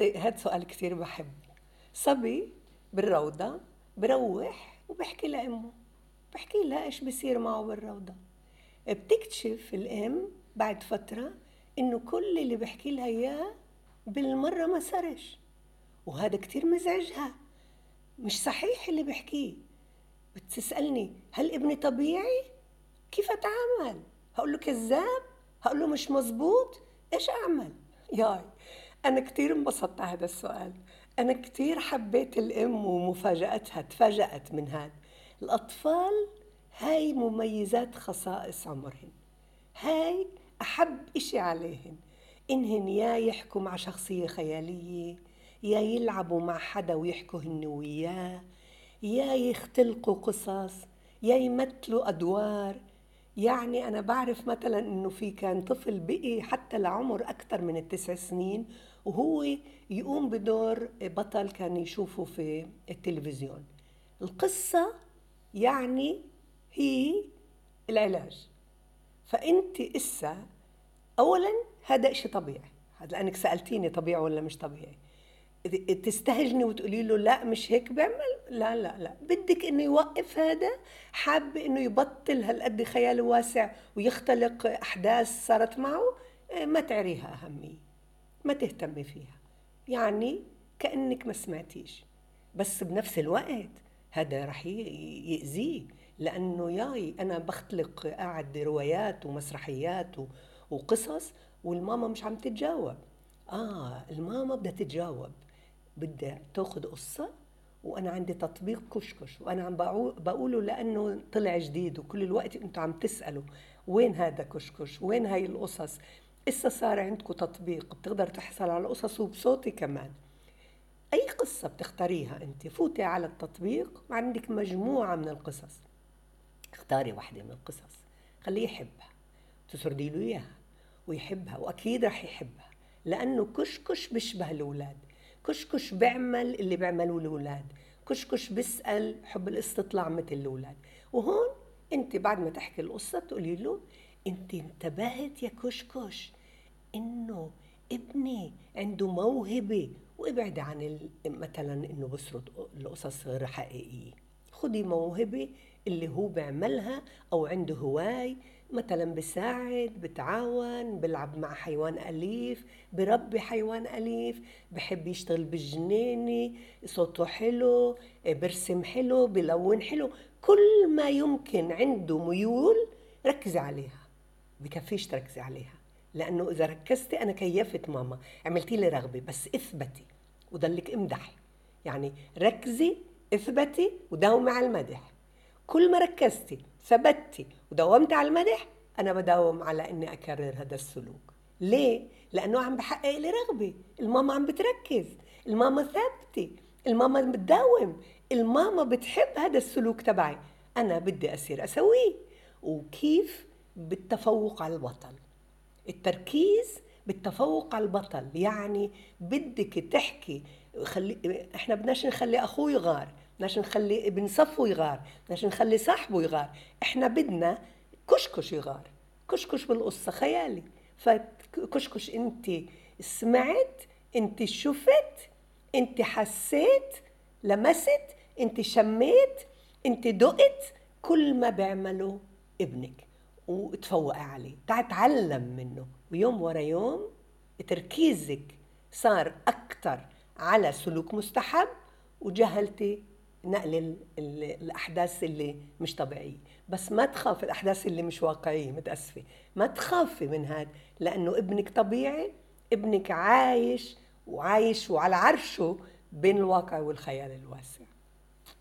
هذا هذا سؤال كثير بحب صبي بالروضة بروح وبحكي لأمه بحكي لها إيش بصير معه بالروضة بتكتشف الأم بعد فترة إنه كل اللي بحكي لها إياه بالمرة ما صارش وهذا كتير مزعجها مش صحيح اللي بحكيه بتسألني هل ابني طبيعي؟ كيف أتعامل؟ هقول له كذاب؟ هقول له مش مزبوط؟ إيش أعمل؟ ياي أنا كتير انبسطت على هذا السؤال. أنا كتير حبيت الأم ومفاجأتها تفاجأت من هذا. الأطفال هاي مميزات خصائص عمرهن. هاي أحب إشي عليهن. إنهن يا يحكوا مع شخصية خيالية يا يلعبوا مع حدا ويحكوا هن وياه يا يختلقوا قصص يا يمثلوا أدوار. يعني أنا بعرف مثلا إنه في كان طفل بقي حتى لعمر أكثر من التسع سنين وهو يقوم بدور بطل كان يشوفه في التلفزيون. القصة يعني هي العلاج. فأنت إسا أولا هذا إشي طبيعي. لأنك سألتيني طبيعي ولا مش طبيعي. تستهجني وتقولي له لا مش هيك بيعمل؟ لا لا لا. بدك إنه يوقف هذا حاب إنه يبطل هالقد خياله واسع ويختلق أحداث صارت معه إيه، ما تعريها أهمية ما تهتمي فيها. يعني كأنك ما سمعتيش. بس بنفس الوقت هذا رح يأذيه لأنه ياي أنا بختلق قاعد روايات ومسرحيات وقصص والماما مش عم تتجاوب. آه الماما بدها تتجاوب. بدها تاخذ قصة وأنا عندي تطبيق كشكش وأنا عم بقوله لأنه طلع جديد وكل الوقت أنتم عم تسألوا وين هذا كشكش؟ وين هاي القصص؟ إسا صار عندكم تطبيق بتقدر تحصل على قصص وبصوتي كمان. أي قصة بتختاريها أنت؟ فوتي على التطبيق وعندك مجموعة من القصص. اختاري واحدة من القصص خليه يحبها تسردي له إياها ويحبها وأكيد رح يحبها لأنه كشكش بيشبه الأولاد. كشكش بيعمل اللي بيعملوه الأولاد. كشكش بيسأل حب الاستطلاع مثل الأولاد. وهون أنت بعد ما تحكي القصة تقولي له أنت انتبهت يا كشكش إنه ابني عنده موهبة وابعدي عن مثلا إنه بسرد القصص غير حقيقية. خدي موهبة اللي هو بيعملها أو عنده هواي مثلا بساعد بتعاون بلعب مع حيوان أليف بربي حيوان أليف بحب يشتغل بالجنينة صوته حلو برسم حلو بلون حلو. كل ما يمكن عنده ميول ركزي عليها بكفيش تركزي عليها. لأنه إذا ركزتي أنا كيفت ماما عملتي لي رغبة بس إثبتي وضلك امدحي. يعني ركزي إثبتي وداومي على المدح. كل ما ركزتي ثبتي وداومت على المدح أنا بداوم على إني أكرر هذا السلوك. ليه؟ لأنه عم بحقق لي رغبة. الماما عم بتركز. الماما ثابتة. الماما بتداوم. الماما بتحب هذا السلوك تبعي. أنا بدي أصير أسويه. وكيف؟ بالتفوق على البطل. التركيز بالتفوق على البطل. يعني بدك تحكي خلي إحنا بدناش نخلي اخوه يغار. بدناش نخلي ابن صفو يغار بدناش نخلي صاحبه يغار. إحنا بدنا كشكش يغار كشكش بالقصة خيالي. فكشكش انت سمعت انت شفت انت حسيت لمست انت شميت انت دقت كل ما بيعمله ابنك. وتفوقي عليه. تعلم منه. ويوم ورا يوم تركيزك صار أكثر على سلوك مستحب وجهلتي نقل الأحداث اللي مش طبيعية. بس ما تخاف الأحداث اللي مش واقعية متأسفة. ما تخافي من هذا لأنه ابنك طبيعي ابنك عايش وعايش وعلى عرشه بين الواقع والخيال الواسع.